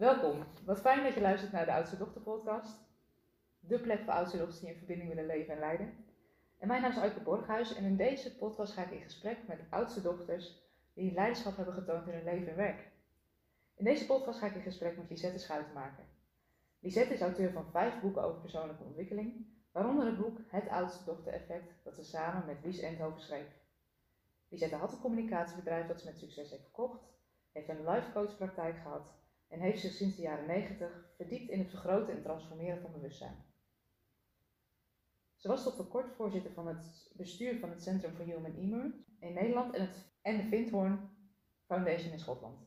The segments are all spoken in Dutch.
Welkom. Wat fijn dat je luistert naar de Oudste Dochter podcast. De plek voor oudste dochters die in verbinding willen leven en leiden. En mijn naam is Aike Borghuis en in deze podcast ga ik in gesprek met oudste dochters die leiderschap hebben getoond in hun leven en werk. In deze podcast ga ik in gesprek met Lisette Schuitenmaker. Lisette is auteur van vijf boeken over persoonlijke ontwikkeling, waaronder het boek Het Oudste Dochter Effect dat ze samen met Lies Endhoven schreef. Lisette had een communicatiebedrijf dat ze met succes heeft verkocht, heeft een life gehad en heeft zich sinds de jaren 90 verdiept in het vergroten en transformeren van bewustzijn. Ze was tot voor kort voorzitter van het bestuur van het Centrum for Human Emergence in Nederland en, het, en de Vindhorn Foundation in Schotland.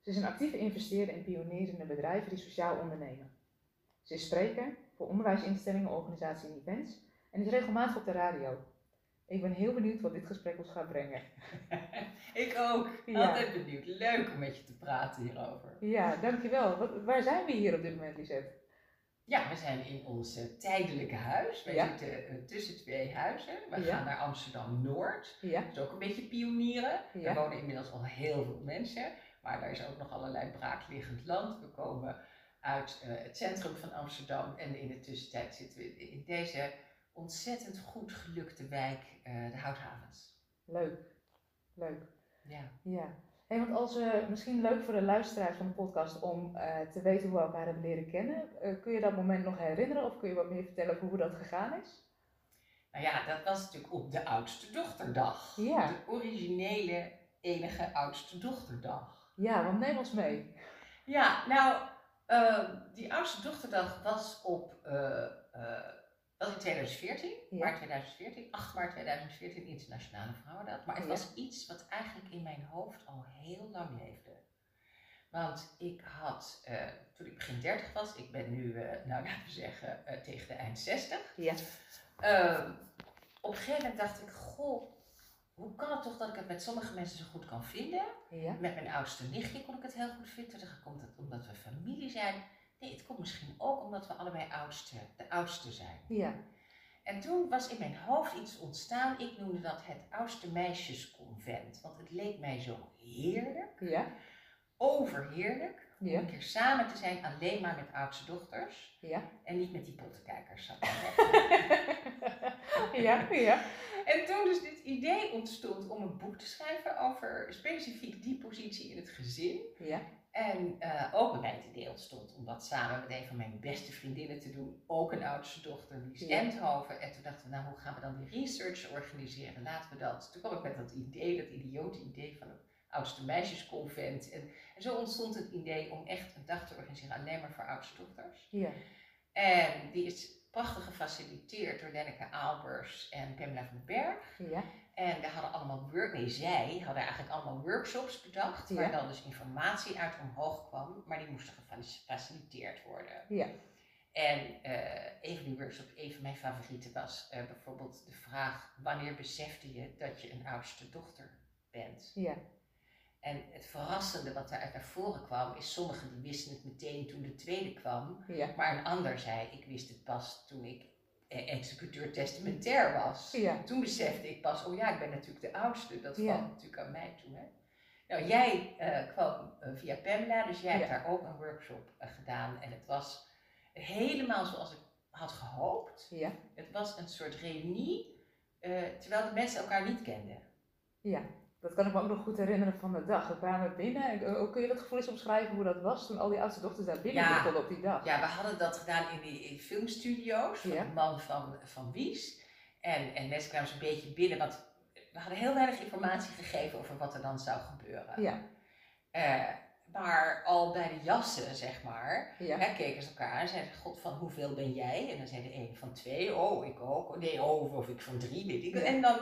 Ze is een actieve investeerder in pionierende bedrijven die sociaal ondernemen. Ze is spreker voor onderwijsinstellingen, organisaties en events en is regelmatig op de radio. Ik ben heel benieuwd wat dit gesprek ons gaat brengen. ik ook. Ja. Altijd benieuwd. Leuk om met je te praten hierover. Ja, dankjewel. Wat, waar zijn we hier op dit moment, Lisette? Ja, we zijn in ons uh, tijdelijke huis. Wij zitten uh, tussen twee huizen. We gaan naar Amsterdam-Noord. Ja. Dat is ook een beetje pionieren. Er wonen inmiddels al heel veel mensen. Maar daar is ook nog allerlei braakliggend land. We komen uit uh, het centrum van Amsterdam. En in de tussentijd zitten we in deze ontzettend goed gelukte wijk, de Houthavens. Leuk. Leuk. Ja. ja. Hey, want als we, misschien leuk voor de luisteraars van de podcast om uh, te weten hoe we elkaar hebben leren kennen. Kun je dat moment nog herinneren of kun je wat meer vertellen over hoe dat gegaan is? Nou ja, dat was natuurlijk op de oudste dochterdag. Ja. De originele, enige oudste dochterdag. Ja, want neem ons mee. Ja, nou, die oudste dochterdag was op was in 2014, maart 2014, 8 maart 2014, Internationale Vrouwendag. Maar het was iets wat eigenlijk in mijn hoofd al heel lang leefde. Want ik had, uh, toen ik begin 30 was, ik ben nu, uh, nou laten we zeggen, uh, tegen de eind 60. Ja. Ehm, op een gegeven moment dacht ik, goh, hoe kan het toch dat ik het met sommige mensen zo goed kan vinden? Ja. Met mijn oudste nichtje kon ik het heel goed vinden. Toen komt het omdat we familie zijn. Nee, het komt misschien ook omdat we allebei oudste, de oudste zijn. Ja. En toen was in mijn hoofd iets ontstaan. Ik noemde dat het oudste meisjesconvent. Want het leek mij zo heerlijk. Ja. Overheerlijk. Om een keer samen te zijn, alleen maar met oudste dochters. Ja. En niet met die pottenkijkers. ja, ja. En toen dus dit idee ontstond om een boek te schrijven over specifiek die positie in het gezin. Ja. En uh, ook bij mij het idee ontstond om dat samen met een van mijn beste vriendinnen te doen. Ook een oudste dochter, Lies ja. Endhoven. En toen dachten we, nou hoe gaan we dan die research organiseren? Laten we dat. Toen kwam ik met dat idee, dat idiote idee van het oudste meisjesconvent. En, en zo ontstond het idee om echt een dag te organiseren alleen maar voor oudste dochters. Ja. En die is prachtig gefaciliteerd door Lenneke Albers en Pamela van den Berg. Ja. En we hadden allemaal work, nee, zij hadden eigenlijk allemaal workshops bedacht, waar dan dus informatie uit omhoog kwam, maar die moesten gefaciliteerd worden. Ja. En uh, een van die workshops, een van mijn favorieten was uh, bijvoorbeeld de vraag: wanneer besefte je dat je een oudste dochter bent? Ja. En het verrassende wat daaruit naar voren kwam, is sommigen die wisten het meteen toen de tweede kwam, ja. maar een ander zei: ik wist het pas toen ik eh, executeur testamentair was. Toen besefte ik pas, oh ja, ik ben natuurlijk de oudste. Dat valt natuurlijk aan mij toe. Hè? Nou, jij uh, kwam uh, via Pamela, dus jij hebt daar ook een workshop uh, gedaan. En het was helemaal zoals ik had gehoopt. Ja. Het was een soort reunie, terwijl de mensen elkaar niet kenden. Ja dat kan ik me ook nog goed herinneren van de dag. We kwamen binnen. Kun je dat gevoel eens omschrijven hoe dat was toen al die oudste dochters daar binnen ja, op die dag? Ja, we hadden dat gedaan in die filmstudio's van de man van, van Wies. En, en mensen kwamen zo'n beetje binnen, want we hadden heel weinig informatie gegeven over wat er dan zou gebeuren. Ja. Uh, maar al bij de jassen, zeg maar, ja. hè, keken ze elkaar en zeiden: God, van hoeveel ben jij? En dan zei de een van twee, oh, ik ook. Nee, oh, of ik van drie, weet ik. En dan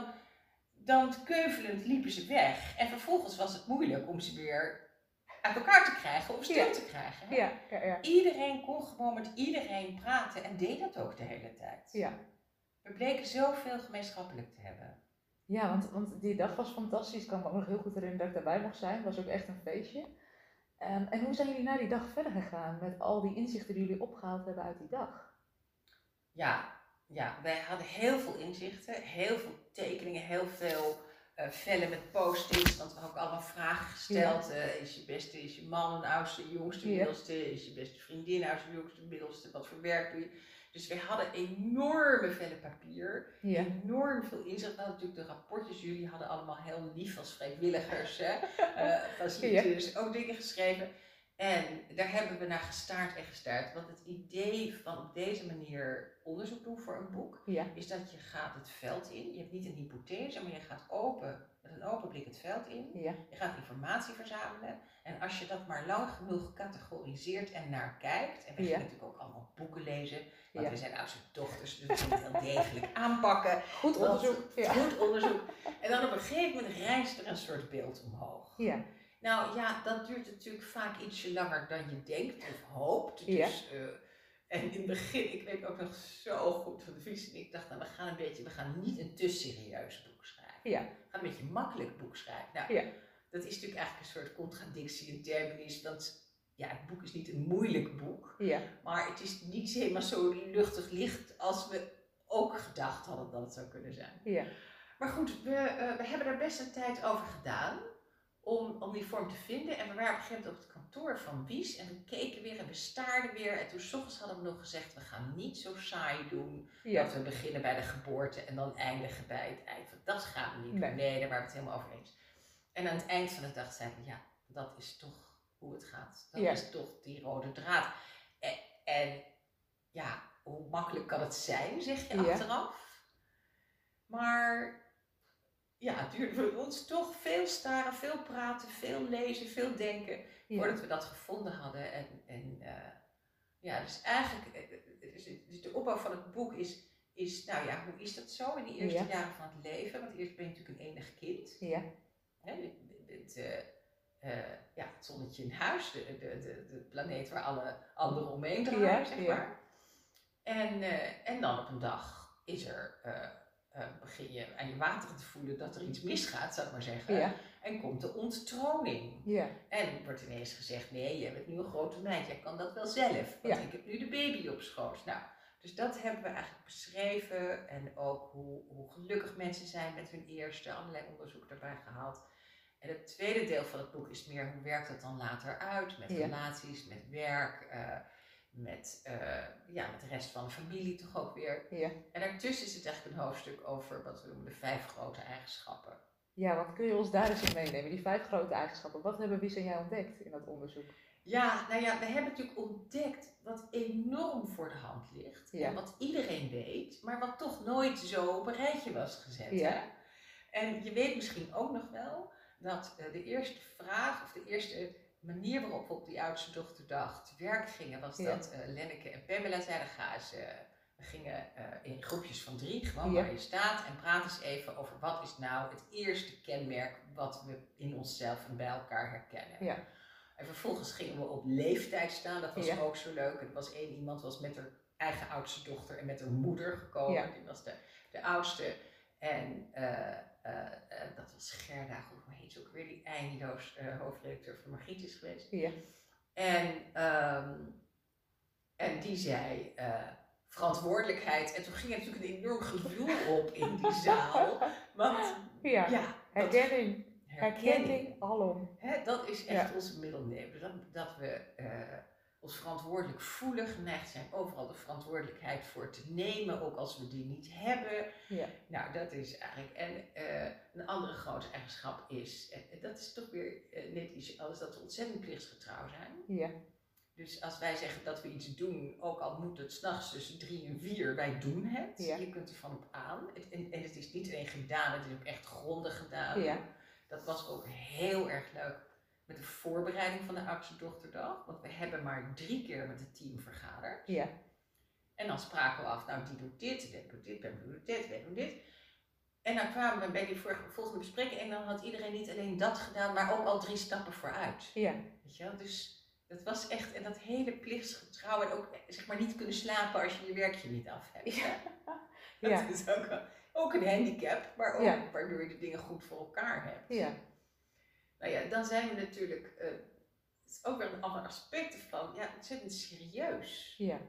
dan keuvelend liepen ze weg. En vervolgens was het moeilijk om ze weer uit elkaar te krijgen of stil te krijgen. Ja, ja, ja. Iedereen kon gewoon met iedereen praten en deed dat ook de hele tijd. Ja. We bleken zoveel gemeenschappelijk te hebben. Ja, want, want die dag was fantastisch. Ik kan me ook nog heel goed herinneren dat ik daarbij mocht zijn. Het was ook echt een feestje. Um, en hoe zijn jullie na die dag verder gegaan met al die inzichten die jullie opgehaald hebben uit die dag? Ja, ja, wij hadden heel veel inzichten, heel veel tekeningen, heel veel vellen met post-its, want we hebben ook allemaal vragen gesteld. is je beste, is je man, oudste, jongste, middelste? Is je beste vriendin, oudste, jongste, middelste? Wat voor werk doe je? Dus we hadden enorme velle papier, enorm veel inzicht. We hadden natuurlijk de rapportjes, jullie hadden allemaal heel lief als vrijwilligers, hè, uh, ook dingen geschreven. En daar hebben we naar gestaard en gestaard. Want het idee van op deze manier onderzoek doen voor een boek, is dat je gaat het veld in. Je hebt niet een hypothese, maar je gaat open, met een open blik het veld in. Je gaat informatie verzamelen. En als je dat maar lang genoeg categoriseert en naar kijkt, en we gaan natuurlijk ook allemaal boeken lezen, want we zijn oudste dochters, dus we moeten wel degelijk aanpakken. Goed onderzoek. Goed onderzoek. En dan op een gegeven moment rijst er een soort beeld omhoog. Ja. Nou ja, dat duurt natuurlijk vaak ietsje langer dan je denkt of hoopt. Dus, uh, en in het begin, ik weet ook nog zo goed van de visie, ik dacht, nou we gaan een beetje, we gaan niet een te serieus boek schrijven. Ja. We gaan een beetje een makkelijk boek schrijven. Nou, ja. dat is natuurlijk eigenlijk een soort contradictie in terminis, want ja, het boek is niet een moeilijk boek, ja. maar het is niet helemaal zo luchtig licht als we ook gedacht hadden dat het zou kunnen zijn. Ja. Maar goed, we, uh, we hebben daar best een tijd over gedaan om, om die vorm te vinden. En we waren op een gegeven moment op het kantoor van Wies en we keken weer en we staarden weer. En toen s ochtends hadden we nog gezegd, we gaan niet zo saai doen. Dat we beginnen bij de geboorte en dan eindigen bij het eind. Want dat gaan we niet doen. Nee, daar waren we het helemaal over eens. En aan het eind van de dag zeiden we, ja, dat is toch hoe het gaat. Dat is toch die rode draad. En, en, ja, hoe makkelijk kan het zijn, zeg je achteraf. Maar ja, het duurde voor ons toch veel staren, veel praten, veel lezen, veel denken. Voordat we dat gevonden hadden. En, en uh, ja, dus eigenlijk, eh, eh, dus, dus de opbouw van het boek is, is, nou ja, hoe is dat zo in de eerste jaren van het leven? Want eerst ben je natuurlijk een enig kind. Ja. Hè, je bent, uh, uh, ja, het zonnetje in huis, de, de, de, de planeet waar alle anderen omheen draaien, zeg maar. En, en dan op een dag is er uh, begin je aan je wateren te voelen dat er iets misgaat, zou ik maar zeggen. En komt de onttroning. Ja. En wordt ineens gezegd, nee, je bent nu een grote meid, jij kan dat wel zelf. Want ik heb nu de baby op schoot. Nou, dus dat hebben we eigenlijk beschreven. En ook hoe, hoe gelukkig mensen zijn met hun eerste, allerlei onderzoek daarbij gehaald. En het tweede deel van het boek is meer, hoe werkt het dan later uit? Met relaties, met werk. Uh, met, uh, ja, met de rest van de familie toch ook weer. Ja. En daartussen is het eigenlijk een hoofdstuk over wat we noemen de vijf grote eigenschappen. Ja, wat kun je ons daar eens in meenemen? Die vijf grote eigenschappen. Wat hebben Wies en jij ontdekt in dat onderzoek? Ja, nou ja, we hebben natuurlijk ontdekt wat enorm voor de hand ligt. En wat iedereen weet, maar wat toch nooit zo op een rijtje was gezet. Ja. Hè? En je weet misschien ook nog wel dat uh, de eerste vraag, of de eerste manier waarop we op die oudste dochterdag te werk gingen, was dat uh, Lenneke en Pamela zeiden: ga eens, uh, we gingen uh, in groepjes van drie, gewoon ja. waar je staat, en praat eens even over wat is nou het eerste kenmerk wat we in onszelf en bij elkaar herkennen. Ja. En vervolgens gingen we op leeftijd staan, dat was ook zo leuk. Er was één iemand was met haar eigen oudste dochter en met haar moeder gekomen, die was de, de oudste. En dat was Gerda, ze ook weer, die eindeloos uh, hoofdredacteur van Margriet is geweest. Ja. En, um, en die zei uh, verantwoordelijkheid. En toen ging er natuurlijk een enorm gevoel op in die zaal. Want ja, ja herkenning. Herkenning alom. Hè, dat is echt ja. onze middelneem. Dat, dat we uh, ons verantwoordelijk voelen, geneigd zijn overal de verantwoordelijkheid voor te nemen, ook als we die niet hebben. Ja. Nou, dat is eigenlijk. En uh, een andere grote eigenschap is, en dat is toch weer uh, net iets anders, dat we ontzettend plichtsgetrouw zijn. Ja. Dus als wij zeggen dat we iets doen, ook al moet het s'nachts tussen drie en vier, wij doen het. Ja. Je kunt ervan op aan. En, en het is niet alleen gedaan, het is ook echt grondig gedaan. Ja. Dat was ook heel erg leuk met de voorbereiding van de oudste dochterdag. Want we hebben maar drie keer met het team vergaderd. Ja. En dan spraken we af, nou die doet dit, die doet dit, die doet dit, die doet dit. En dan kwamen we bij die volgende bespreking en dan had iedereen niet alleen dat gedaan, maar ook al drie stappen vooruit. Ja. Weet je wel? Dus dat was echt, en dat hele plichtsgetrouw en ook zeg maar niet kunnen slapen als je je werkje niet af hebt. Ja. Dat ja. is ook, ook een handicap, maar ook ja. waardoor je de dingen goed voor elkaar hebt. Ja. Nou ja, dan zijn we natuurlijk, uh, het is ook weer een ander aspect van, ja, ontzettend serieus. Ja.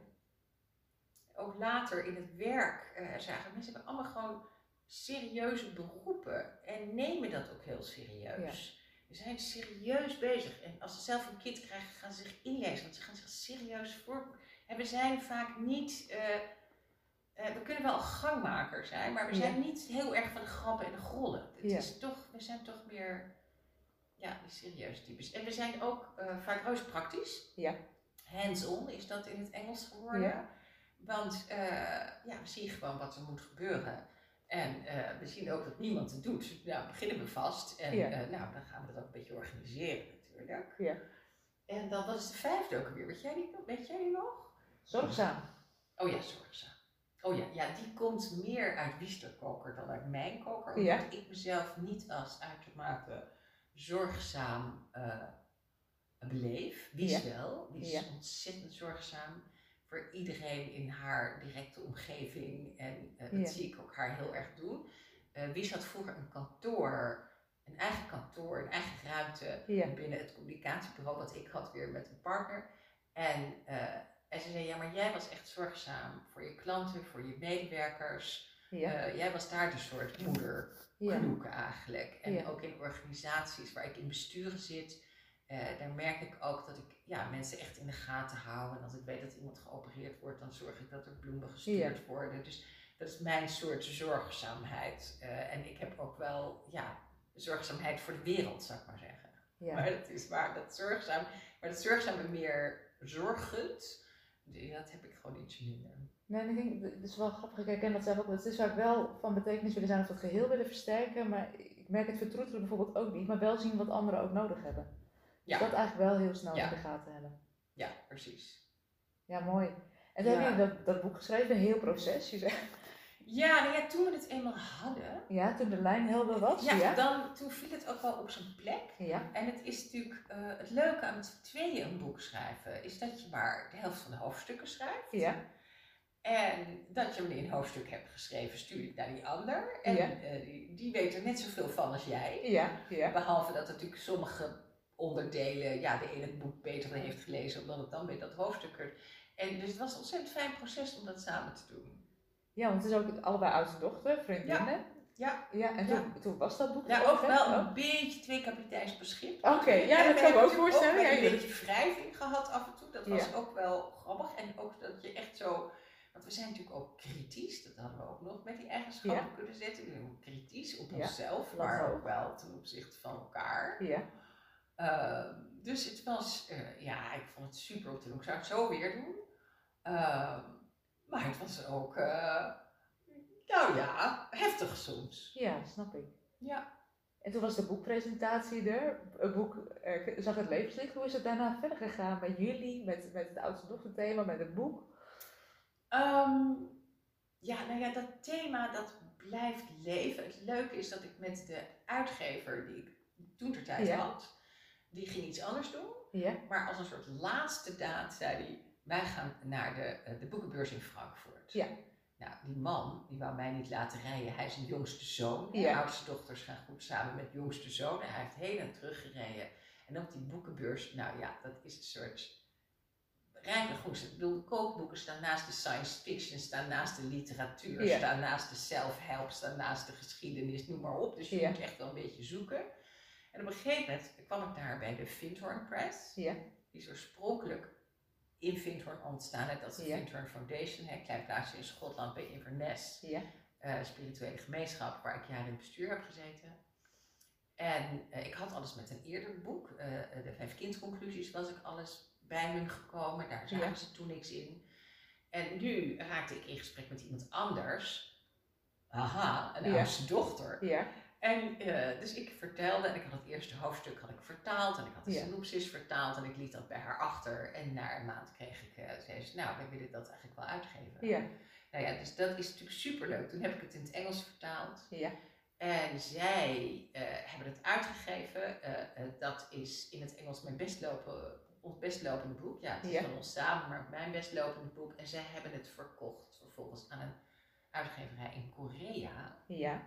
Ook later in het werk uh, zagen mensen hebben allemaal gewoon serieuze beroepen en nemen dat ook heel serieus. We zijn serieus bezig. En als ze zelf een kind krijgen, gaan ze zich inlezen. Want ze gaan zich serieus voor. En we zijn vaak niet. Eh, we kunnen wel gangmaker zijn, maar we zijn niet heel erg van de grappen en de grollen. Het is toch, we zijn toch meer ja, die serieuze types. En we zijn ook uh, vaak reuze praktisch. Ja. Hands-on is dat in het Engels geworden. Ja. Want ja, we zien gewoon wat er moet gebeuren. En uh, we zien ook dat niemand het doet. Nou, beginnen we vast. En nou, dan gaan we dat ook een beetje organiseren natuurlijk. Ja. En dan, wat is de vijfde ook weer? Weet jij die, weet jij die nog? Zorgzaam. Oh ja, zorgzaam. Oh ja, ja, die komt meer uit Wiesterkoker dan uit mijn koker. Omdat ik mezelf niet als uitermate zorgzaam uh, beleef. Wies wel, die is ontzettend zorgzaam voor iedereen in haar directe omgeving. En uh, dat zie ik ook haar heel erg doen. Uh, Wies had vroeger een kantoor, een eigen kantoor, een eigen ruimte binnen het communicatiebureau wat ik had weer met een partner. En, en ze zei, ja, maar jij was echt zorgzaam voor je klanten, voor je medewerkers. Jij was daar de soort moeder eigenlijk. En ook in organisaties waar ik in besturen zit, daar merk ik ook dat ik ja, mensen echt in de gaten houden. En als ik weet dat iemand geopereerd wordt, dan zorg ik dat er bloemen gestuurd worden. Dus dat is mijn soort zorgzaamheid. Uh, en ik heb ook wel ja, zorgzaamheid voor de wereld, zou ik maar zeggen. Ja. Maar dat is waar, dat zorgzaam, maar dat zorgzame meer zorgend, dat heb ik gewoon iets minder. Nee, ik denk, het is wel grappig, ik herken dat zelf ook. Het is vaak wel van betekenis willen zijn of het geheel willen versterken, maar ik merk het vertroetelen bijvoorbeeld ook niet, maar wel zien wat anderen ook nodig hebben. Ja. Dus dat eigenlijk wel heel snel in de gaten hebben. Ja, precies. Ja, mooi. En toen heb je dat, dat boek geschreven, een heel proces. Je zegt. Ja, nou ja, toen we het eenmaal hadden. Ja, toen de lijn helder was. Ja, Dan, toen viel het ook wel op zijn plek. Ja. En het is natuurlijk uh, het leuke aan het tweeën een boek schrijven, is dat je maar de helft van de hoofdstukken schrijft. Ja. En dat je een hoofdstuk hebt geschreven, stuur het naar die ander. En ja. uh, die, die weet er net zoveel van als jij. Ja. Ja. Behalve dat natuurlijk sommige onderdelen, ja, de ene het boek beter heeft gelezen, omdat het dan weer dat hoofdstuk er. En dus het was een ontzettend fijn proces om dat samen te doen. Ja, want het is ook allebei oudste dochter, vriendinnen. Ja. Ja. en toen, toen was dat boek Ja, ook wel een beetje twee kapiteins per schip. Oké, ja, dat kan ik ook voorstellen. Ja, een beetje wrijving gehad af en toe. Dat was ook wel grappig. En ook dat je echt zo... Want we zijn natuurlijk ook kritisch, dat hadden we ook nog met die eigenschappen kunnen zetten. Kritisch op onszelf, maar ook wel ten opzichte van elkaar. Ja. Ehm, dus het was, uh, ja, ik vond het super om te doen. Ik zou het zo weer doen. Ehm, maar het was ook, uh, nou ja, heftig soms. Ja, snap ik. Ja. En toen was de boekpresentatie er. Het boek uh, zag het levenslicht. Hoe is het daarna verder gegaan met jullie, met, met het oudste dochterthema, met het boek? Um, ja, nou ja, dat thema dat blijft leven. Het leuke is dat ik met de uitgever die ik toen ter tijd had, die ging iets anders doen. Ja. Maar als een soort laatste daad zei hij, wij gaan naar de, eh, de boekenbeurs in Frankfurt. Ja. Nou, die man, die wou mij niet laten rijden. Hij is een jongste zoon. Ja. oudste dochters gaan goed samen met jongste zoon. En hij heeft heen en terug gereden. En op die boekenbeurs, nou ja, dat is een soort rijke goed. Ik bedoel, de kookboeken staan naast de science fiction, staan naast de literatuur, staan naast de self-help, staan naast de geschiedenis, noem maar op. Dus je moet echt wel een beetje zoeken. En op een gegeven moment kwam ik daar bij de Vindhorn Press. Ja. Die is oorspronkelijk in Vindhorn ontstaan. En dat is de ja. Vindhorn Foundation, een klein plaatsje in Schotland bij Inverness. Ja. Uh, spirituele gemeenschap waar ik jaren in het bestuur heb gezeten. En uh, ik had alles met een eerder boek. Uh, de vijf kindconclusies was ik alles bij hun gekomen. Daar zagen ja. ze toen niks in. En nu raakte ik in gesprek met iemand anders. Aha, een oudste dochter. Ja. En uh, dus ik vertelde, en ik had het eerste hoofdstuk had ik vertaald, en ik had de ja. synopsis vertaald, en ik liet dat bij haar achter. En na een maand kreeg ik, uh, zei ze, nou, wij willen dat eigenlijk wel uitgeven. Ja. Nou ja, dus dat is natuurlijk superleuk. Toen heb ik het in het Engels vertaald. Ja. En zij uh, hebben het uitgegeven. dat is in het Engels mijn bestlopen, ons bestlopende boek. Ja, het is van ons samen, maar mijn bestlopende boek. En zij hebben het verkocht vervolgens aan een uitgeverij in Korea. Ja.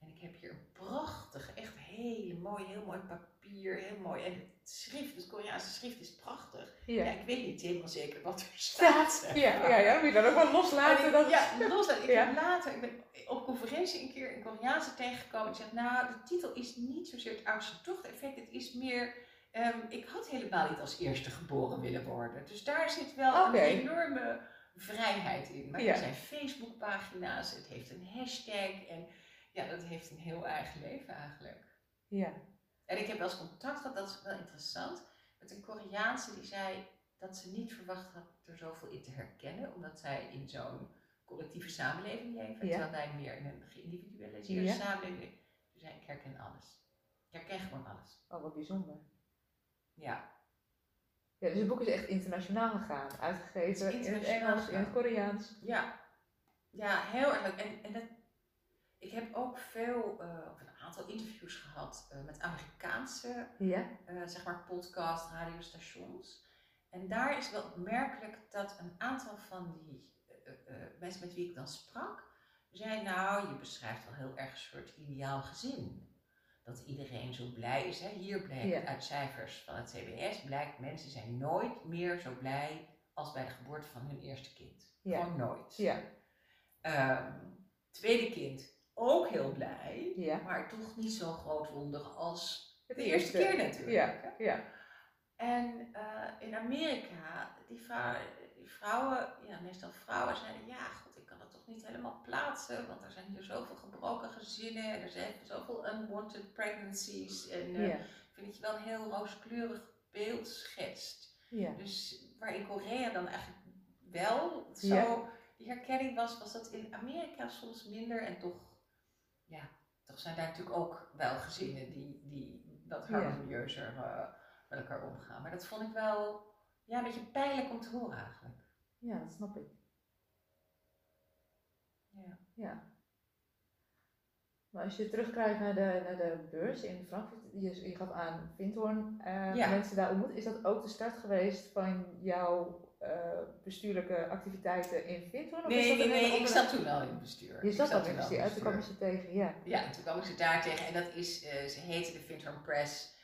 En ik heb hier een prachtige, echt hele mooi, heel mooi papier, heel mooi. En het schrift, het Koreaanse schrift is prachtig. Ja. ik weet niet helemaal zeker wat er staat. Ja, ja, ja, moet je dan ook wel loslaten? Dat... Ja, loslaten. Ik heb later, ik ben op conferentie een keer een Koreaanse tegengekomen. Die zegt, nou, de titel is niet zozeer het oudste tocht effect. Het is meer, um, ik had helemaal niet als eerste geboren willen worden. Dus daar zit wel een enorme vrijheid in. Maar er zijn Facebookpagina's, het heeft een hashtag en ja, dat heeft een heel eigen leven eigenlijk. Ja. En ik heb wel eens contact gehad, dat is wel interessant, met een Koreaanse die zei dat ze niet verwacht had er zoveel in te herkennen, omdat zij in zo'n collectieve samenleving leven, terwijl wij meer in een geïndividualiseerde ja. samenleving Dus ik herken alles. Ik herken gewoon alles. Oh, wat bijzonder. Ja. Ja, dus het boek is echt internationaal gegaan, uitgegeven in het Engels, in het Koreaans. Ja, ja heel erg leuk. En, en dat, ik heb ook veel, uh, of een aantal interviews gehad uh, met Amerikaanse, ja. uh, zeg maar, podcast, radiostations. En daar is wel opmerkelijk dat een aantal van die mensen met wie ik dan sprak, zei nou, je beschrijft wel heel erg een soort ideaal gezin dat iedereen zo blij is. Hè? Hier blijkt uit cijfers van het CBS, blijkt mensen zijn nooit meer zo blij als bij de geboorte van hun eerste kind. Ja. Gewoon nooit. Ja. Um, tweede kind ook heel blij, maar toch niet zo groot wonder als de eerste keer natuurlijk. Ja. Ja. En uh, in Amerika, die, vrouw, die vrouwen, ja, meestal vrouwen zeiden, ja, niet helemaal plaatsen, want er zijn hier zoveel gebroken gezinnen en er zijn zoveel unwanted pregnancies. En uh, ik vind dat je wel een heel rooskleurig beeld schetst. Dus waar in Korea dan eigenlijk wel zo die herkenning was, was dat in Amerika soms minder en toch, ja, toch zijn daar natuurlijk ook wel gezinnen die, die wat harmonieuzer uh, met elkaar omgaan. Maar dat vond ik wel ja, een beetje pijnlijk om te horen eigenlijk. Ja, dat snap ik. Ja. Maar als je terugkrijgt naar de, naar de beurs in Frankfurt, je, je gaf aan Vindhorn, uh, mensen daar ontmoet, is dat ook de start geweest van jouw uh, bestuurlijke activiteiten in Vindhorn? Nee, nee, nee, ik zat toen al in het bestuur. Je zat al in het bestuur, toen kwam je ze tegen, ja. Ja, toen kwam ik ze daar tegen en dat is, uh, ze heette de Vindhorn Press,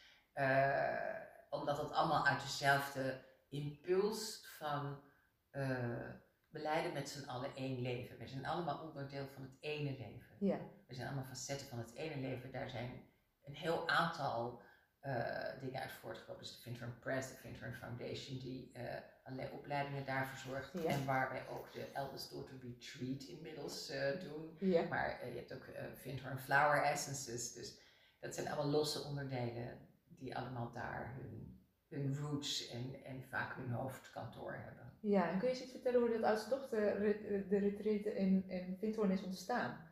omdat het allemaal uit dezelfde impuls van we leiden met z'n allen één leven. We zijn allemaal onderdeel van het ene leven. Ja. We zijn allemaal facetten van het ene leven. Daar zijn een heel aantal uh, dingen uit voortgekomen. Dus de Vintern Press, de Vintern Foundation, die uh, allerlei opleidingen daarvoor zorgt. Ja. En waar wij ook de Eldest Daughter Retreat inmiddels uh, doen. Ja. Maar je hebt ook Vintern Flower Essences. Dus dat zijn allemaal losse onderdelen die allemaal daar hun, hun roots en, en vaak hun hoofdkantoor hebben. Ja, en kun je eens iets vertellen hoe dat oudste dochter de retreat in, in Vindhoorn is ontstaan?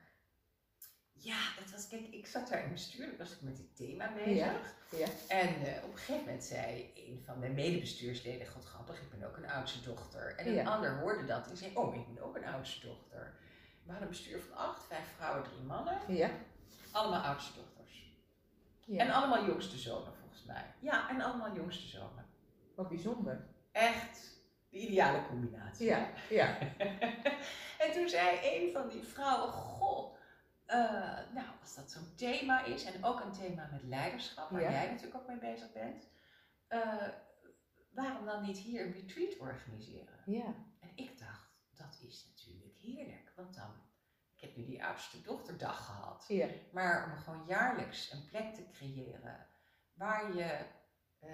Ja, dat was, kijk, ik zat daar in bestuur, was ik met dit thema bezig. Ja, ja. En uh, op een gegeven moment zei een van mijn medebestuursleden, god grappig, ik ben ook een oudste dochter. En een ander hoorde dat en zei, oh, ik ben ook een oudste dochter. We hadden een bestuur van acht, vijf vrouwen, drie mannen. Ja. Allemaal oudste dochters. Ja. En allemaal jongste zonen volgens mij. Ja, en allemaal jongste zonen. Wat bijzonder. Echt de ideale combinatie. Ja, ja. en toen zei een van die vrouwen, goh, uh, nou, als dat zo'n thema is, en ook een thema met leiderschap, waar jij natuurlijk ook mee bezig bent, uh, waarom dan niet hier een retreat organiseren? Ja. En ik dacht, dat is natuurlijk heerlijk, want dan, ik heb nu die oudste dochterdag gehad, ja. maar om gewoon jaarlijks een plek te creëren waar je uh,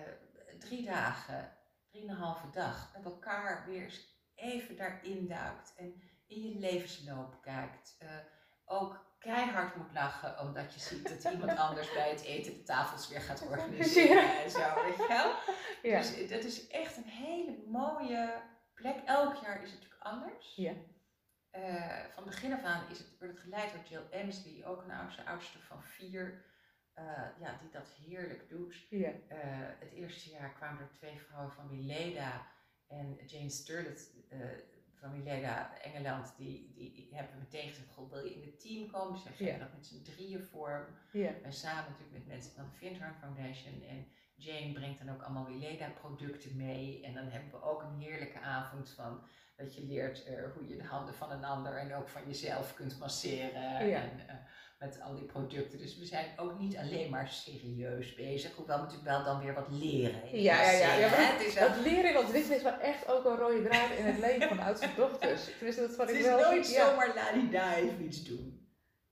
drie dagen drieënhalve dag met elkaar weer eens even daarin duikt en in je levensloop kijkt. Uh, ook keihard moet lachen omdat je ziet dat iemand anders bij het eten de tafels weer gaat organiseren en zo, weet je wel? Ja. Dus dat is echt een hele mooie plek. Elk jaar is het natuurlijk anders. Ja. Uh, van begin af aan is het, wordt het geleid door Jill Emsley, ook een oudste, oudste van vier. Uh, ja, die dat heerlijk doet. Ja. Uh, het eerste jaar kwamen er twee vrouwen van Mileda en Jane Sturlet uh, van Mileda Engeland, die, die hebben meteen gezegd, goh, wil je in het team komen? Geven ja. dat met z'n drieën vorm. Ja. En samen natuurlijk met mensen van de Vindhorn Foundation. En Jane brengt dan ook allemaal Mileda producten mee. En dan hebben we ook een heerlijke avond van dat je leert hoe je de handen van een ander en ook van jezelf kunt masseren. Ja. En, met al die producten. Dus we zijn ook niet alleen maar serieus bezig, hoewel we natuurlijk wel dan weer wat leren. Ja, ja, ja. ja maar het is dat leren ontwikkeling is wel echt ook een rode draad in het leven van oudste dochters. Tenminste, dat wat het ik is wel, nooit ja. zomaar la even iets doen.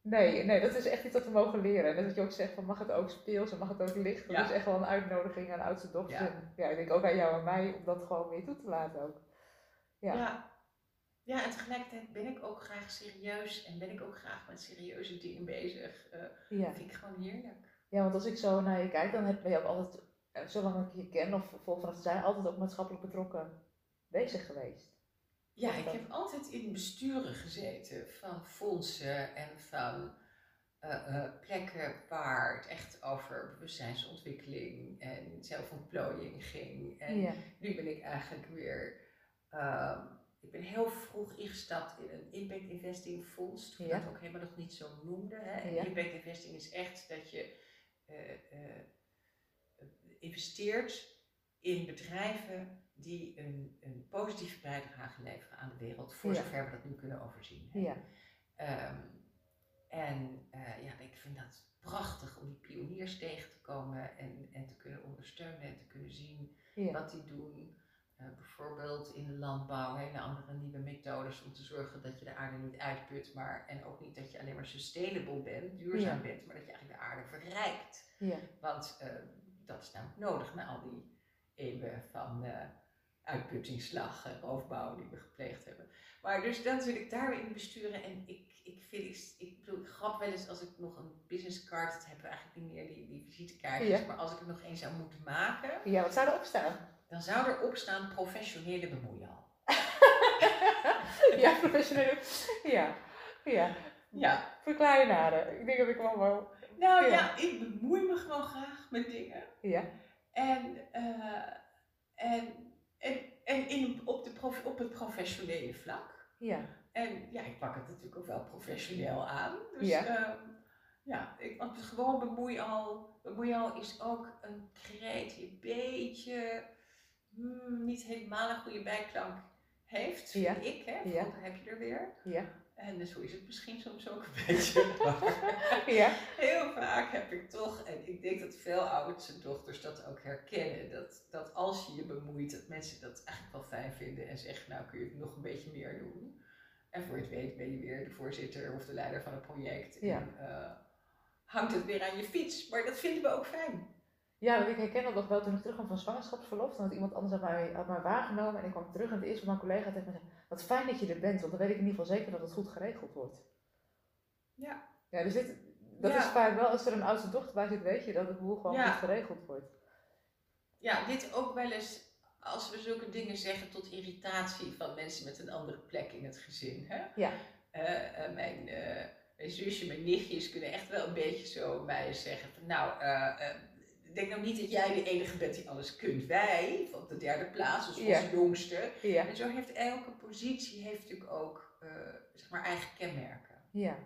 Nee, nee, dat is echt iets dat we mogen leren. En dat je ook zegt van mag het ook speels en mag het ook licht. Dat is echt wel een uitnodiging aan oudste dochters. Ja. En ja, ik denk ook aan jou en mij om dat gewoon weer toe te laten ook. Ja. Ja. En tegelijkertijd ben ik ook graag serieus en ben ik ook graag met serieuze dingen bezig. Uh, ja. Dat vind ik gewoon heerlijk. Ja, want als ik zo naar je kijk, dan ben je ook altijd, eh, zolang ik je ken of vol vanaf te zijn, altijd ook maatschappelijk betrokken bezig geweest. Ja, ik heb altijd in besturen gezeten van fondsen en van uh, plekken waar het echt over bewustzijnsontwikkeling en zelfontplooiing ging. En nu ben ik eigenlijk weer, uh, ik ben heel vroeg ingestapt in een impact investing fonds, toen ja. dat ook helemaal nog niet zo noemde. Hè. impact investing is echt dat je uh, investeert in bedrijven die een, een positieve bijdrage leveren aan de wereld, voor zover we dat nu kunnen overzien. Ja. Ehm, en uh, ja, ik vind dat prachtig om die pioniers tegen te komen en, en te kunnen ondersteunen en te kunnen zien wat die doen. Uh, bijvoorbeeld in de landbouw, hele andere nieuwe methodes om te zorgen dat je de aarde niet uitput, maar en ook niet dat je alleen maar sustainable bent, duurzaam bent, maar dat je eigenlijk de aarde verrijkt. Ja. Want uh, dat is namelijk nodig na al die eeuwen van uitputtingsslag en roofbouw die we gepleegd hebben. Maar dus dan zit ik daar weer in besturen en ik, ik vind, ik, ik bedoel, ik grap wel eens als ik nog een business card, dat hebben we eigenlijk niet meer, die, die visitekaartjes, maar als ik het nog eens zou moeten maken. Ja, wat zou erop staan? Dan zou erop staan professionele bemoeial. ja, professionele, ja, ja. Ja. Verklaar je nader. Ik denk dat ik wel wel... Nou ja. ik bemoei me gewoon graag met dingen. Ja. En, uh, en en, en in, op, de prof, op het professionele vlak. Ja. En ja, ik pak het natuurlijk ook wel professioneel aan. Dus ja, uh, ja ik, want gewoon bemoeial, bemoeial is ook een kreet die een beetje hmm, niet helemaal een goede bijklank heeft, vind ja. ik. Hè? Ja. heb je er weer. Ja. En zo is het misschien soms ook een beetje. ja. Heel vaak heb ik toch, en ik denk dat veel oudste dochters dat ook herkennen, dat, dat als je je bemoeit, dat mensen dat eigenlijk wel fijn vinden en zeggen, nou kun je het nog een beetje meer doen. En voor je het weet ben je weer de voorzitter of de leider van een project. Ja. En uh, hangt het weer aan je fiets. Maar dat vinden we ook fijn. Ja, want ik herken dat nog wel toen ik terugkwam van zwangerschapsverlof. Dan had iemand anders had mij, had mij waargenomen en ik kwam terug en het eerste van mijn collega tegen me zei, wat fijn dat je er bent, want dan weet ik in ieder geval zeker dat het goed geregeld wordt. Ja. Ja, dus dit, dat is vaak wel, als er een oudste dochter bij zit, weet je dat het boel gewoon goed geregeld wordt. Ja, dit ook wel eens als we zulke dingen zeggen tot irritatie van mensen met een andere plek in het gezin. Hè? Ja. Uh, uh, mijn, uh, mijn zusje, mijn nichtjes kunnen echt wel een beetje zo mij zeggen van nou denk nou niet dat jij de enige bent die alles kunt. Wij, van de derde plaats, als onze jongste. Ja. En zo heeft elke positie heeft natuurlijk ook uh, zeg maar eigen kenmerken. Ja.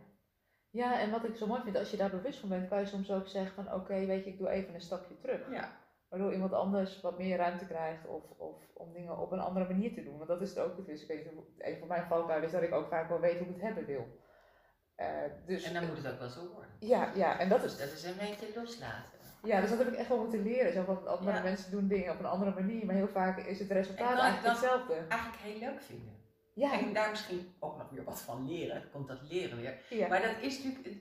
Ja, en wat ik zo mooi vind, als je daar bewust van bent, kan je soms ook zeggen van oké, weet je, ik doe even een stapje terug. Ja. Waardoor iemand anders wat meer ruimte krijgt of, of om dingen op een andere manier te doen. Want dat is het ook. Dus ik weet, een van mijn valkuilen is dat ik ook vaak wel weet hoe ik het hebben wil. Uh, dus, en dan moet het ook wel zo worden. Ja, ja en dat is... Dus dat is een beetje loslaten. Ja, dus dat heb ik echt wel moeten leren. Zo van, andere mensen doen dingen op een andere manier, maar heel vaak is het resultaat eigenlijk hetzelfde. Eigenlijk heel leuk vinden. Ja. En daar misschien ook nog weer wat van leren. Komt dat leren weer. Ja. Maar dat is natuurlijk,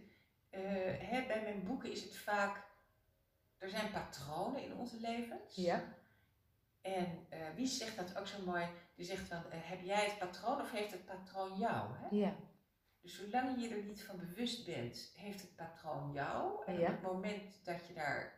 uh, hè, bij mijn boeken is het vaak, er zijn patronen in onze levens. Ja. En uh, wie zegt dat ook zo mooi? Die zegt van, uh, heb jij het patroon of heeft het patroon jou? Hè? Ja. Dus zolang je er niet van bewust bent, heeft het patroon jou. En op het moment dat je daar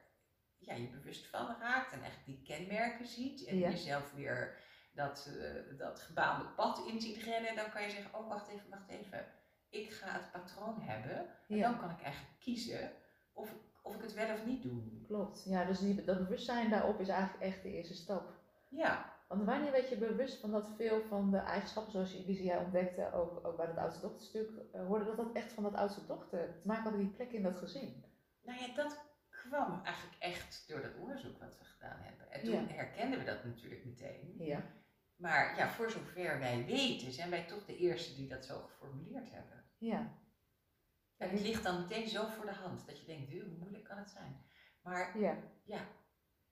ja, je bewust van raakt en echt die kenmerken ziet en jezelf weer dat, uh, dat gebaande pad in ziet rennen, dan kan je zeggen, oh wacht even, wacht even. Ik ga het patroon hebben en dan kan ik eigenlijk kiezen of, of ik het wel of niet doe. Klopt, ja, dus die, dat bewustzijn daarop is eigenlijk echt de eerste stap. Ja. Want wanneer werd je bewust van dat veel van de eigenschappen zoals je, die jij ontdekte, ook, ook bij het oudste dochterstuk, uh, hoorde dat dat echt van dat oudste dochter te maken had die plek in dat gezin? Nou ja, dat kwam eigenlijk echt door dat onderzoek wat we gedaan hebben. En toen herkenden we dat natuurlijk meteen. Ja. Maar ja, voor zover wij weten, zijn wij toch de eerste die dat zo geformuleerd hebben. Ja. En het ligt dan meteen zo voor de hand dat je denkt, hoe moeilijk kan het zijn? Maar ja. ja,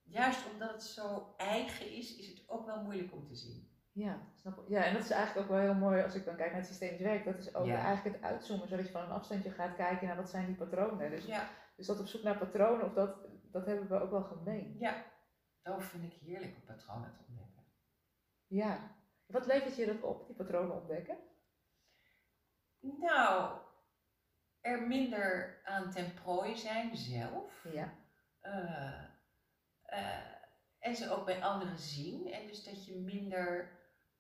juist omdat het zo eigen is, is het ook wel moeilijk om te zien. Ja, snap ik. Ja, en dat is eigenlijk ook wel heel mooi als ik dan kijk naar het systemisch werk. Dat is ook eigenlijk het uitzoomen, zodat je van een afstandje gaat kijken naar wat zijn die patronen. Dus, ja. dus dat op zoek naar patronen, of dat, dat hebben we ook wel gemeen. Ja, dat vind ik heerlijk om patronen te ontdekken. Ja. Wat levert je dat op, die patronen ontdekken? Nou, er minder aan ten prooi zijn zelf. Ja. Uh, uh, en ze ook bij anderen zien. En dus dat je minder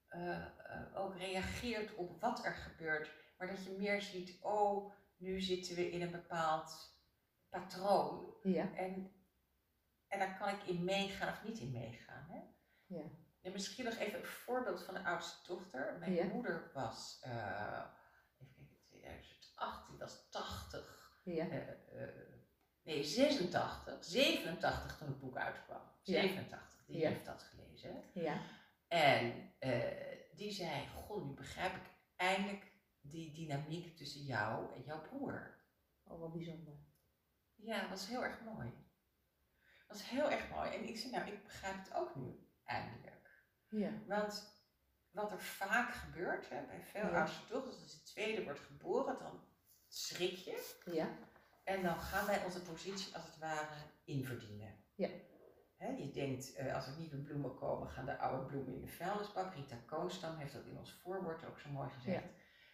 uh, ook reageert op wat er gebeurt. Maar dat je meer ziet, oh, nu zitten we in een bepaald patroon. Ja. En, en daar kan ik in meegaan of niet in meegaan. Hè? Ja. En misschien nog even een voorbeeld van de oudste dochter. Mijn moeder was, uh, even kijken, 2018, was 80. Ja. Nee, 86, 87 toen het boek uitkwam. 87, die ja. heeft dat gelezen. Ja. En uh, die zei, goh, nu begrijp ik eindelijk die dynamiek tussen jou en jouw broer. Oh, wat bijzonder. Ja, dat was heel erg mooi. Dat was heel erg mooi. En ik zei, nou, ik begrijp het ook nu, eindelijk. Ja. Want wat er vaak gebeurt, hè, bij veel Ja. oudste dochters, als de tweede wordt geboren, dan schrik je. Ja. En dan gaan wij onze positie als het ware inverdienen. Ja. Je denkt, eh, als er nieuwe bloemen komen, gaan de oude bloemen in de vuilnisbak. Rita Koonstam heeft dat in ons voorwoord ook zo mooi gezegd.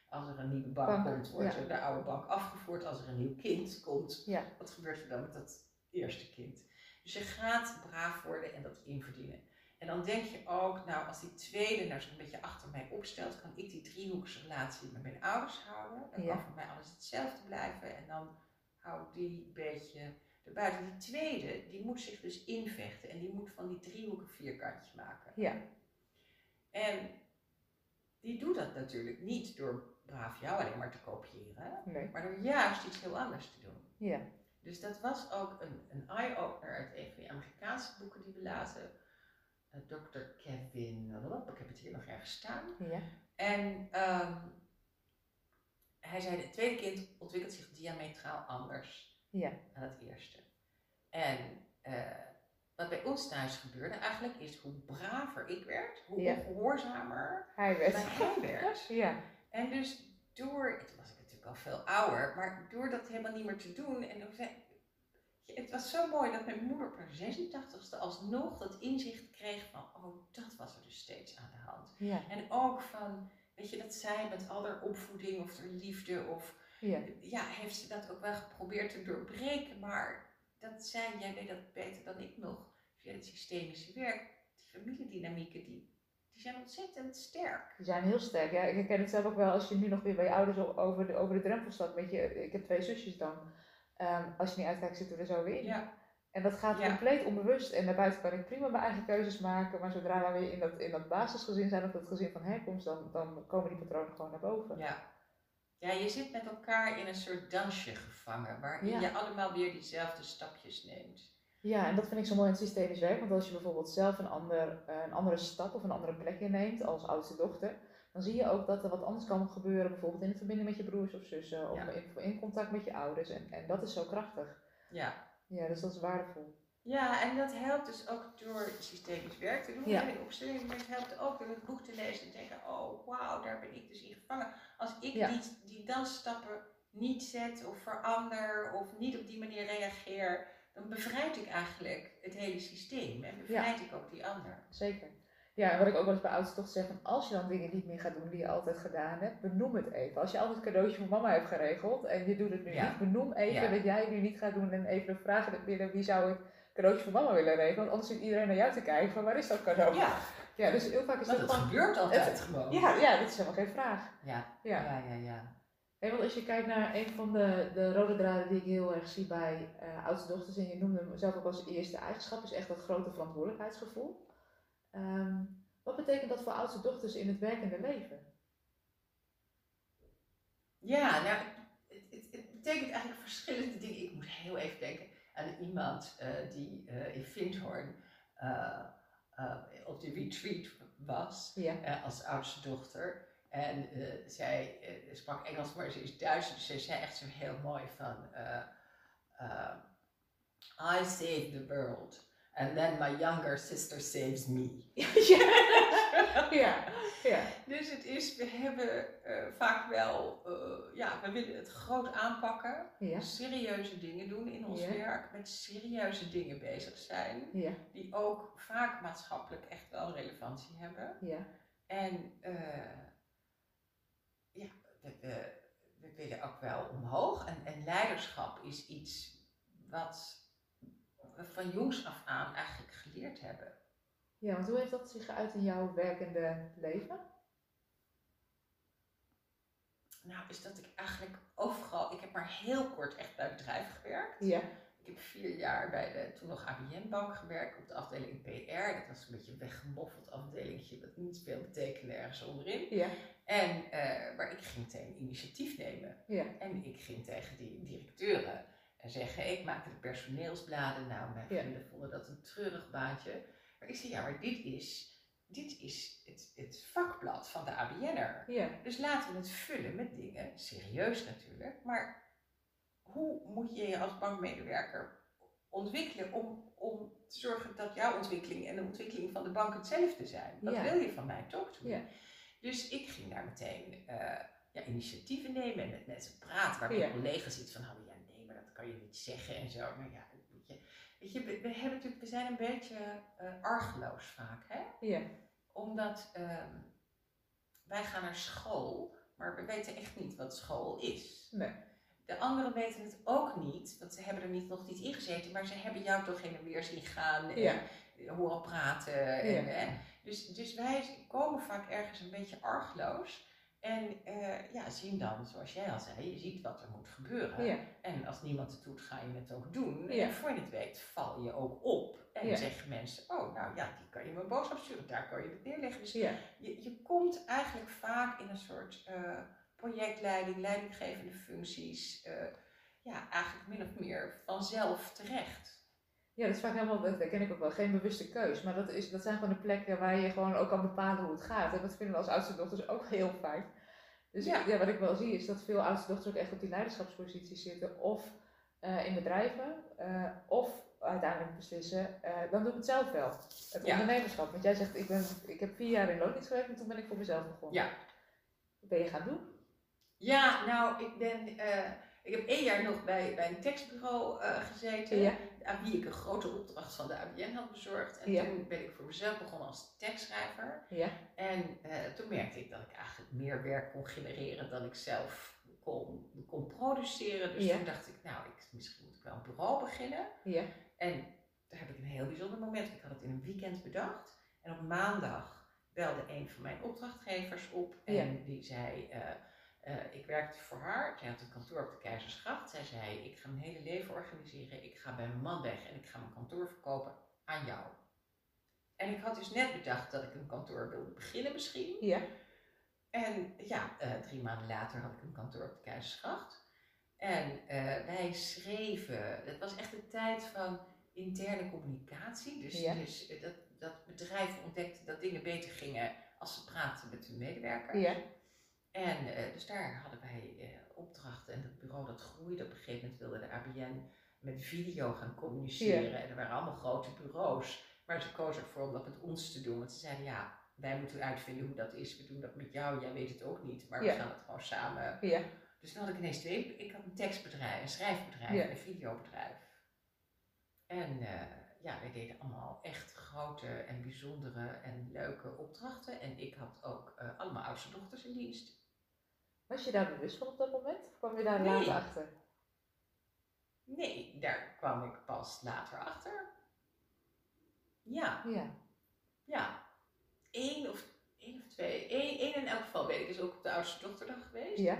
Als er een nieuwe bank, Bank, komt, wordt ja. de oude bank afgevoerd. Als er een nieuw kind komt, Ja. wat gebeurt er dan met dat eerste kind? Dus je gaat braaf worden en dat inverdienen. En dan denk je ook, nou, als die tweede nou zo'n beetje achter mij opstelt, kan ik die driehoeksrelatie met mijn ouders houden. Dan kan voor mij alles hetzelfde blijven. En dan hou die beetje erbuiten. Die tweede, die moet zich dus invechten. En die moet van die driehoeken vierkantjes maken. Ja. En die doet dat natuurlijk niet door braaf jou alleen maar te kopiëren. Nee. Maar door juist iets heel anders te doen. Ja. Dus dat was ook een, een eye-opener uit een van die Amerikaanse boeken die we lazen. Eh, Dr. Kevin, ik heb het hier nog ergens staan. Ja. En ehm, hij zei, het tweede kind ontwikkelt zich diametraal anders Ja. dan het eerste. En eh, wat bij ons thuis gebeurde eigenlijk is hoe braver ik werd, hoe Ja. ongehoorzamer Hij werd. bij hij werd. Ja. En dus door, toen was ik natuurlijk al veel ouder, maar door dat helemaal niet meer te doen. En het was zo mooi dat mijn moeder op haar 86ste alsnog dat inzicht kreeg van, oh, dat was er dus steeds aan de hand. Ja. En ook van, weet je, dat zij met al haar opvoeding of haar liefde of, Ja. ja, heeft ze dat ook wel geprobeerd te doorbreken. Maar dat zij, jij weet dat beter dan ik nog, via het systemische werk, die familiedynamieken, die, die zijn ontzettend sterk. Die zijn heel sterk. Ja, ik herken het zelf ook wel als je nu nog weer bij je ouders over de, over de drempel staat. Weet je, ik heb twee zusjes dan. Ehm, als je niet uitkijkt, zitten we er zo weer in. Ja, En dat gaat Ja. compleet onbewust. En daarbuiten kan ik prima mijn eigen keuzes maken. Maar zodra we weer in dat, in dat basisgezin zijn, of dat gezin van herkomst, dan, dan komen die patronen gewoon naar boven. ja. Ja, je zit met elkaar in een soort dansje gevangen, waarin Ja. je allemaal weer diezelfde stapjes neemt. Ja, en dat vind ik zo mooi in het systemisch werk. Want als je bijvoorbeeld zelf een, ander, eh, een andere stap of een andere plek inneemt als oudste dochter, dan zie je ook dat er wat anders kan gebeuren. Bijvoorbeeld in de verbinding met je broers of zussen, of Ja. in, in contact met je ouders. En, en dat is zo krachtig. Ja. Ja, dus dat is waardevol. Ja, en dat helpt dus ook door systemisch werk te doen. Ja. En de opstelling, maar het helpt ook door het boek te lezen en te denken, oh wauw, daar ben ik dus in gevangen. Als ik Ja. die, die dansstappen niet zet of verander of niet op die manier reageer, dan bevrijd ik eigenlijk het hele systeem en bevrijd ik ook die ander. Zeker. Ja, wat ik ook wel eens bij ouders toch zeg, van als je dan dingen niet meer gaat doen die je altijd gedaan hebt, benoem het even. Als je altijd een cadeautje voor mama hebt geregeld en je doet het nu Ja. niet, benoem even dat jij het nu niet gaat doen en even vragen binnen wie zou ik cadeautje voor mama willen regelen. Want anders zit iedereen naar jou te kijken van waar is dat cadeau? Ja, Ja, dus heel vaak is dat het gewoon... gebeurt altijd het- gewoon. Ja, ja, dit is helemaal geen vraag. ja, Ja. ja, ja. ja. Want als je kijkt naar een van de, de rode draden die ik heel erg zie bij eh oudste dochters, en je noemde hem zelf ook als eerste eigenschap, is echt dat grote verantwoordelijkheidsgevoel. Ehm, wat betekent dat voor oudste dochters in het werkende leven? Ja, nou, het, het, het betekent eigenlijk verschillende dingen. Ik moet heel even denken aan iemand eh, die eh, in Vindhoorn eh, op de retreat was Ja. als oudste dochter. En zij sprak Engels, maar ze is Duits, dus ze zei echt zo heel mooi van... I save the world. And then my younger sister saves me. ja, ja, ja. Dus het is, we hebben uh, vaak wel, uh, ja, we willen het groot aanpakken. Ja. Serieuze dingen doen in ons werk. Met serieuze dingen bezig zijn. Ja. Die ook vaak maatschappelijk echt wel relevantie hebben. Ja. En uh, ja, we, we, we, willen ook wel omhoog. En, en leiderschap is iets wat van jongs af aan eigenlijk geleerd hebben. Ja, want hoe heeft dat zich geuit in jouw werkende leven? Nou, is dat ik eigenlijk overal, ik heb maar heel kort echt bij bedrijf gewerkt. Ja. Ik heb vier jaar bij de toen nog ABN-bank gewerkt op de afdeling PR. Dat was een beetje een weggemoffeld afdelingje dat niet veel betekende ergens onderin. Ja. En uh, maar ik ging meteen initiatief nemen. Ja. En ik ging tegen die directeuren en zeggen, ik maakte de personeelsbladen. Nou, mijn vrienden vonden dat een treurig baantje. Maar ik zei, ja, maar dit is, dit is het, het vakblad van de ABN'er. Ja. Dus laten we het vullen met dingen, serieus natuurlijk, maar hoe moet je je als bankmedewerker ontwikkelen om, om te zorgen dat jouw ontwikkeling en de ontwikkeling van de bank hetzelfde zijn? Dat wil je van mij toch doen. Ja. Dus ik ging daar meteen uh, ja, initiatieven nemen en met mensen praten, waar mijn collega zit van, oh ja, kan je niet zeggen en zo. Maar ja, Weet je, we, we, hebben natuurlijk, we zijn een beetje uh, argeloos vaak, hè? Ja. Omdat uh, wij gaan naar school, maar we weten echt niet wat school is. Nee. De anderen weten het ook niet, want ze hebben er niet, nog niet in gezeten, maar ze hebben jou toch heen en weer zien gaan en ja. horen praten. En, ja. Dus, dus wij komen vaak ergens een beetje argeloos. En uh, ja, zien dan, zoals jij al zei, je ziet wat er moet gebeuren. Ja. En als niemand het doet, ga je het ook doen. En voor je het weet, val je ook op. En dan zeggen mensen, oh, nou ja, die kan je me een boodschap sturen, daar kan je het neerleggen. Dus je, je komt eigenlijk vaak in een soort uh, projectleiding, leidinggevende functies, uh, ja, eigenlijk min of meer vanzelf terecht. Ja, dat is vaak helemaal, dat ken ik ook wel, geen bewuste keus. Maar dat, is, dat zijn gewoon de plekken waar je gewoon ook kan bepalen hoe het gaat. En dat vinden we als oudste dochters ook heel fijn. Dus ja. wat ik wel zie is dat veel oudste dochters ook echt op die leiderschapsposities zitten. Of uh, in bedrijven, uh, of uiteindelijk beslissen, uh, dan doe ik het zelf wel. Het ondernemerschap. Want jij zegt, ik, ben, ik heb vier jaar in loondienst gewerkt en toen ben ik voor mezelf begonnen. Ja. Wat ben je gaan doen? Ja, nou, ik ben ik heb één jaar nog bij, bij een tekstbureau uh, gezeten, aan wie ik een grote opdracht van de ABN had bezorgd. En toen ben ik voor mezelf begonnen als tekstschrijver. Ja. En uh, toen merkte ik dat ik eigenlijk meer werk kon genereren dan ik zelf kon, kon produceren. Dus toen dacht ik, nou, ik, misschien moet ik wel een bureau beginnen. Ja. En daar heb ik een heel bijzonder moment. Ik had het in een weekend bedacht. En op maandag belde een van mijn opdrachtgevers op en die zei. Uh, uh, ik werkte voor haar. Zij had een kantoor op de Keizersgracht. Zij zei: Ik ga mijn hele leven organiseren. Ik ga bij mijn man weg en ik ga mijn kantoor verkopen aan jou. En ik had dus net bedacht dat ik een kantoor wilde beginnen, misschien. Ja. En ja, uh, drie maanden later had ik een kantoor op de Keizersgracht. En uh, wij schreven, het was echt een tijd van interne communicatie. Dus, ja. dus dat, dat bedrijf ontdekte dat dingen beter gingen als ze praten met hun medewerkers. Ja. En uh, dus daar hadden wij uh, opdrachten en dat bureau dat groeide. Op een gegeven moment wilde de ABN met video gaan communiceren. En er waren allemaal grote bureaus. Maar ze kozen ervoor om dat met ons te doen. Want ze zeiden ja, wij moeten uitvinden hoe dat is. We doen dat met jou, jij weet het ook niet. Maar we gaan het gewoon samen. Ja. Dus dan had ik ineens twee. Ik had een tekstbedrijf, een schrijfbedrijf een videobedrijf. En uh, ja, wij deden allemaal echt grote en bijzondere en leuke opdrachten. En ik had ook allemaal oudste dochters in dienst. Was je daar bewust van op dat moment? Of kwam je daar nee. later achter? Nee, daar kwam ik pas later achter. Ja. Ja. Ja. Eén of, één of twee. Eén, één in elk geval weet ik is ook op de oudste dochterdag geweest. Ja.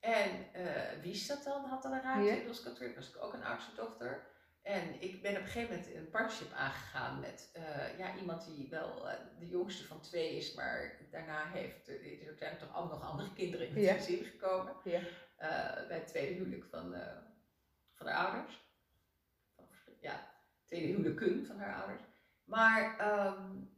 En uh, wie is dat dan? Had dan een ruimte ja. in was ik ook een oudste dochter. En ik ben op een gegeven moment een partnership aangegaan met uh, ja, iemand die wel uh, de jongste van twee is, maar daarna heeft, er zijn toch ook nog andere kinderen in het ja. gezin gekomen. Ja. Uh, bij het tweede huwelijk van, van haar ouders. Ja, tweede huwelijken van haar ouders. Maar um,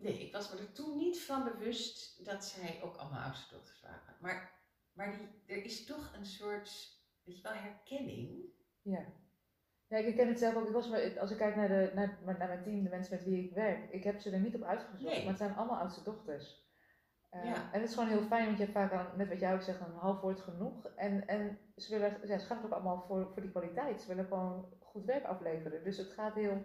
Nee, ik was me er toen niet van bewust dat zij ook allemaal oudste dochters waren. Maar, maar die, er is toch een soort, weet je wel, herkenning. Ja. Ja, ik ken het zelf ook. Ik was, als ik kijk naar, de, naar, naar mijn team, de mensen met wie ik werk, ik heb ze er niet op uitgezocht, maar het zijn allemaal oudste dochters. Uh, ja. En het is gewoon heel fijn, want je hebt vaak, aan, net wat jij ook zegt, een half woord genoeg. En, en ze, willen, ja, ze gaan ook allemaal voor, voor die kwaliteit. Ze willen gewoon goed werk afleveren. Dus het gaat heel,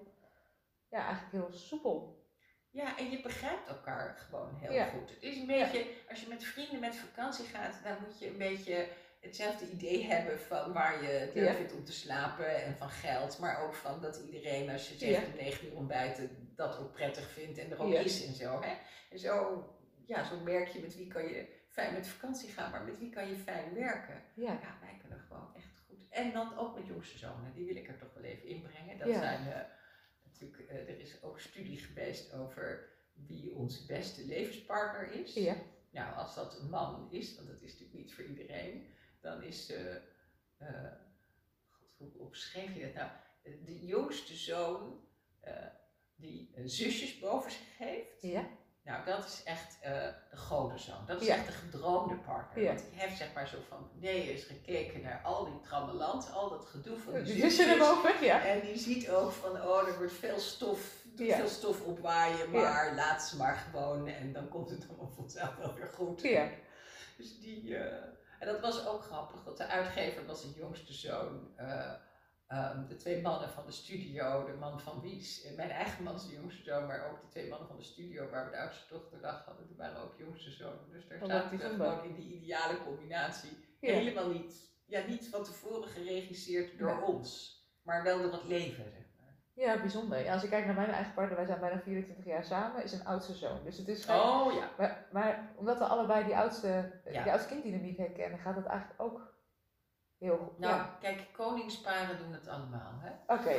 ja, eigenlijk heel soepel. Ja, en je begrijpt elkaar gewoon heel goed. Het is een beetje, als je met vrienden met vakantie gaat, dan moet je een beetje hetzelfde idee hebben van waar je het leuk vindt om te slapen en van geld. Maar ook van dat iedereen, als je zegt om negen uur ontbijten, dat ook prettig vindt en er ook is en zo. Hè? En zo, ja, zo merk je met wie kan je fijn met vakantie gaan, maar met wie kan je fijn werken. Ja, ja wij kunnen gewoon echt goed. En dan ook met jongste zonen, die wil ik er toch wel even inbrengen. Dat zijn uh, natuurlijk, uh, er is ook studie geweest over wie onze beste levenspartner is. Ja. Nou, als dat een man is, want dat is natuurlijk niet voor iedereen, dan is, uh, uh, God, hoe beschreef je dat nou? De jongste zoon uh, die zusjes boven zich heeft. Ja. Nou, dat is echt de grote zoon. Dat is echt de gedroomde partner. Ja. Want die heeft zeg maar zo van nee is gekeken naar al die trammeland, al dat gedoe van die zusjes. erboven, ja. En die ziet ook van, oh, er wordt veel stof, veel stof opwaaien, maar laat ze maar gewoon en dan komt het allemaal vanzelf wel weer goed. Ja. Dus die, en dat was ook grappig, dat de uitgever was de jongste zoon. Uh, um, de twee mannen van de studio, de man van Wies, mijn eigen man is de jongste zoon, maar ook de twee mannen van de studio waar we de oudste dochter dag hadden, die waren ook jongste zoon. Dus daar zaten we gewoon in die ideale combinatie. Helemaal niet, ja, niet van tevoren geregisseerd door ons, maar wel door het leven. Ja, bijzonder. Ja, als ik kijk naar mijn eigen partner, wij zijn bijna 24 jaar samen, is een oudste zoon. Dus het is Oh ja. Maar, maar omdat we allebei die oudste, ja. die oudste kinddynamiek herkennen, gaat het eigenlijk ook heel goed. Nou, ja. kijk, koningsparen doen het allemaal, hè? Oké.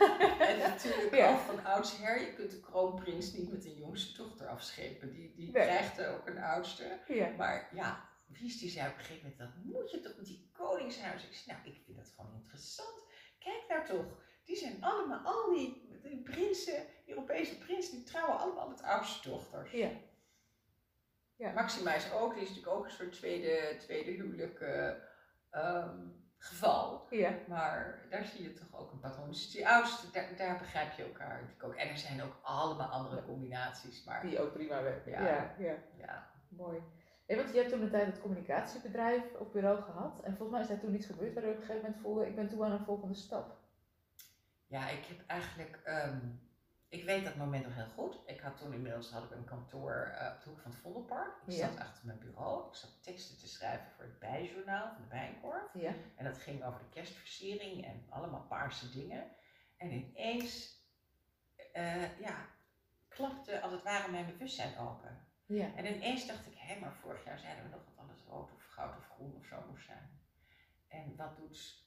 en natuurlijk ja. van oudsher, je kunt de kroonprins niet met een jongste dochter afschepen. Die, die krijgt er ook een oudste. Ja. Maar ja, Wies die zei op een gegeven moment, dat moet je toch met die koningshuis? Ik zei, nou, ik vind dat gewoon interessant. Kijk daar toch die zijn allemaal, al die, die prinsen, Europese prinsen, die trouwen allemaal met oudste dochters. Ja. ja. Maxima is ook, die is natuurlijk ook een soort tweede, tweede huwelijk uh, geval. Ja. Maar daar zie je toch ook een patroon. Dus die oudste, daar, daar begrijp je elkaar natuurlijk ook. En er zijn ook allemaal andere combinaties. Maar, die ook prima werken. Ja. ja. ja. Mooi. Want je hebt toen een tijd het communicatiebedrijf op bureau gehad. En volgens mij is daar toen iets gebeurd waardoor je op een gegeven moment voelde, ik ben toe aan een volgende stap. Ja, ik heb eigenlijk, ehm, ik weet dat moment nog heel goed. Ik had toen inmiddels had ik een kantoor uh, op de hoek van het Vondelpark. Ik zat achter mijn bureau. Ik zat teksten te schrijven voor het bijjournaal van de Bijenkorf. Ja. En dat ging over de kerstversiering en allemaal paarse dingen. En ineens, uh, ja, klapte als het ware mijn bewustzijn open. Ja. En ineens dacht ik, hé, maar vorig jaar zeiden we nog dat alles rood of goud of groen of zo moest zijn. En wat doet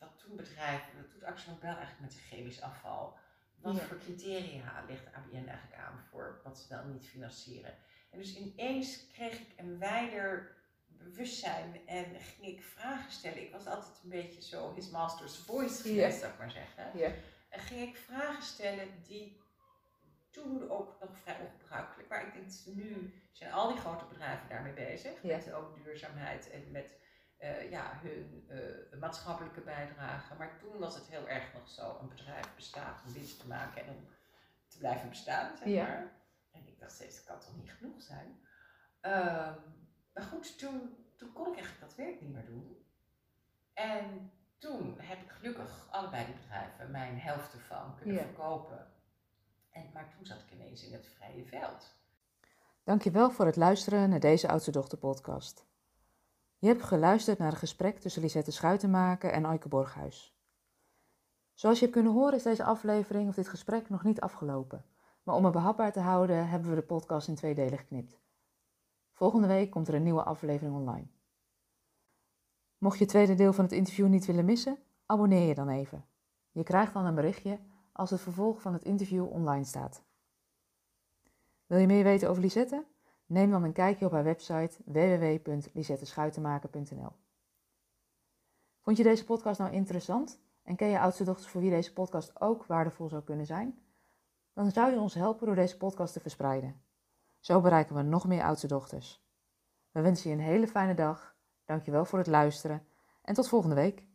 dat doen bedrijven, dat doet Axel Nobel eigenlijk met zijn chemisch afval. Wat voor criteria legt ABN eigenlijk aan voor wat ze wel niet financieren? En dus ineens kreeg ik een wijder bewustzijn en ging ik vragen stellen. Ik was altijd een beetje zo his master's voice geweest, zou ik maar zeggen. Ja. En ging ik vragen stellen die toen ook nog vrij ongebruikelijk waren. Ik denk nu zijn al die grote bedrijven daarmee bezig. Met ook duurzaamheid en met uh, ja, hun uh, maatschappelijke bijdrage. Maar toen was het heel erg nog zo, een bedrijf bestaat om winst te maken en om te blijven bestaan, zeg ja. maar. En ik dacht steeds, dat kan toch niet genoeg zijn. Um, maar goed, toen, toen kon ik eigenlijk dat werk niet meer doen. En toen heb ik gelukkig allebei die bedrijven mijn helft ervan kunnen ja. verkopen. En, maar toen zat ik ineens in het vrije veld. Dankjewel voor het luisteren naar deze Oudste Dochter podcast. Je hebt geluisterd naar een gesprek tussen Lisette Schuitenmaker en Aike Borghuis. Zoals je hebt kunnen horen is deze aflevering of dit gesprek nog niet afgelopen. Maar om het behapbaar te houden hebben we de podcast in twee delen geknipt. Volgende week komt er een nieuwe aflevering online. Mocht je het tweede deel van het interview niet willen missen, abonneer je dan even. Je krijgt dan een berichtje als het vervolg van het interview online staat. Wil je meer weten over Lisette? Neem dan een kijkje op haar website www.lisetteschuitenmaker.nl. Vond je deze podcast nou interessant en ken je oudste dochters voor wie deze podcast ook waardevol zou kunnen zijn? dan zou je ons helpen door deze podcast te verspreiden. Zo bereiken we nog meer oudste dochters. We wensen je een hele fijne dag. Dankjewel voor het luisteren en tot volgende week.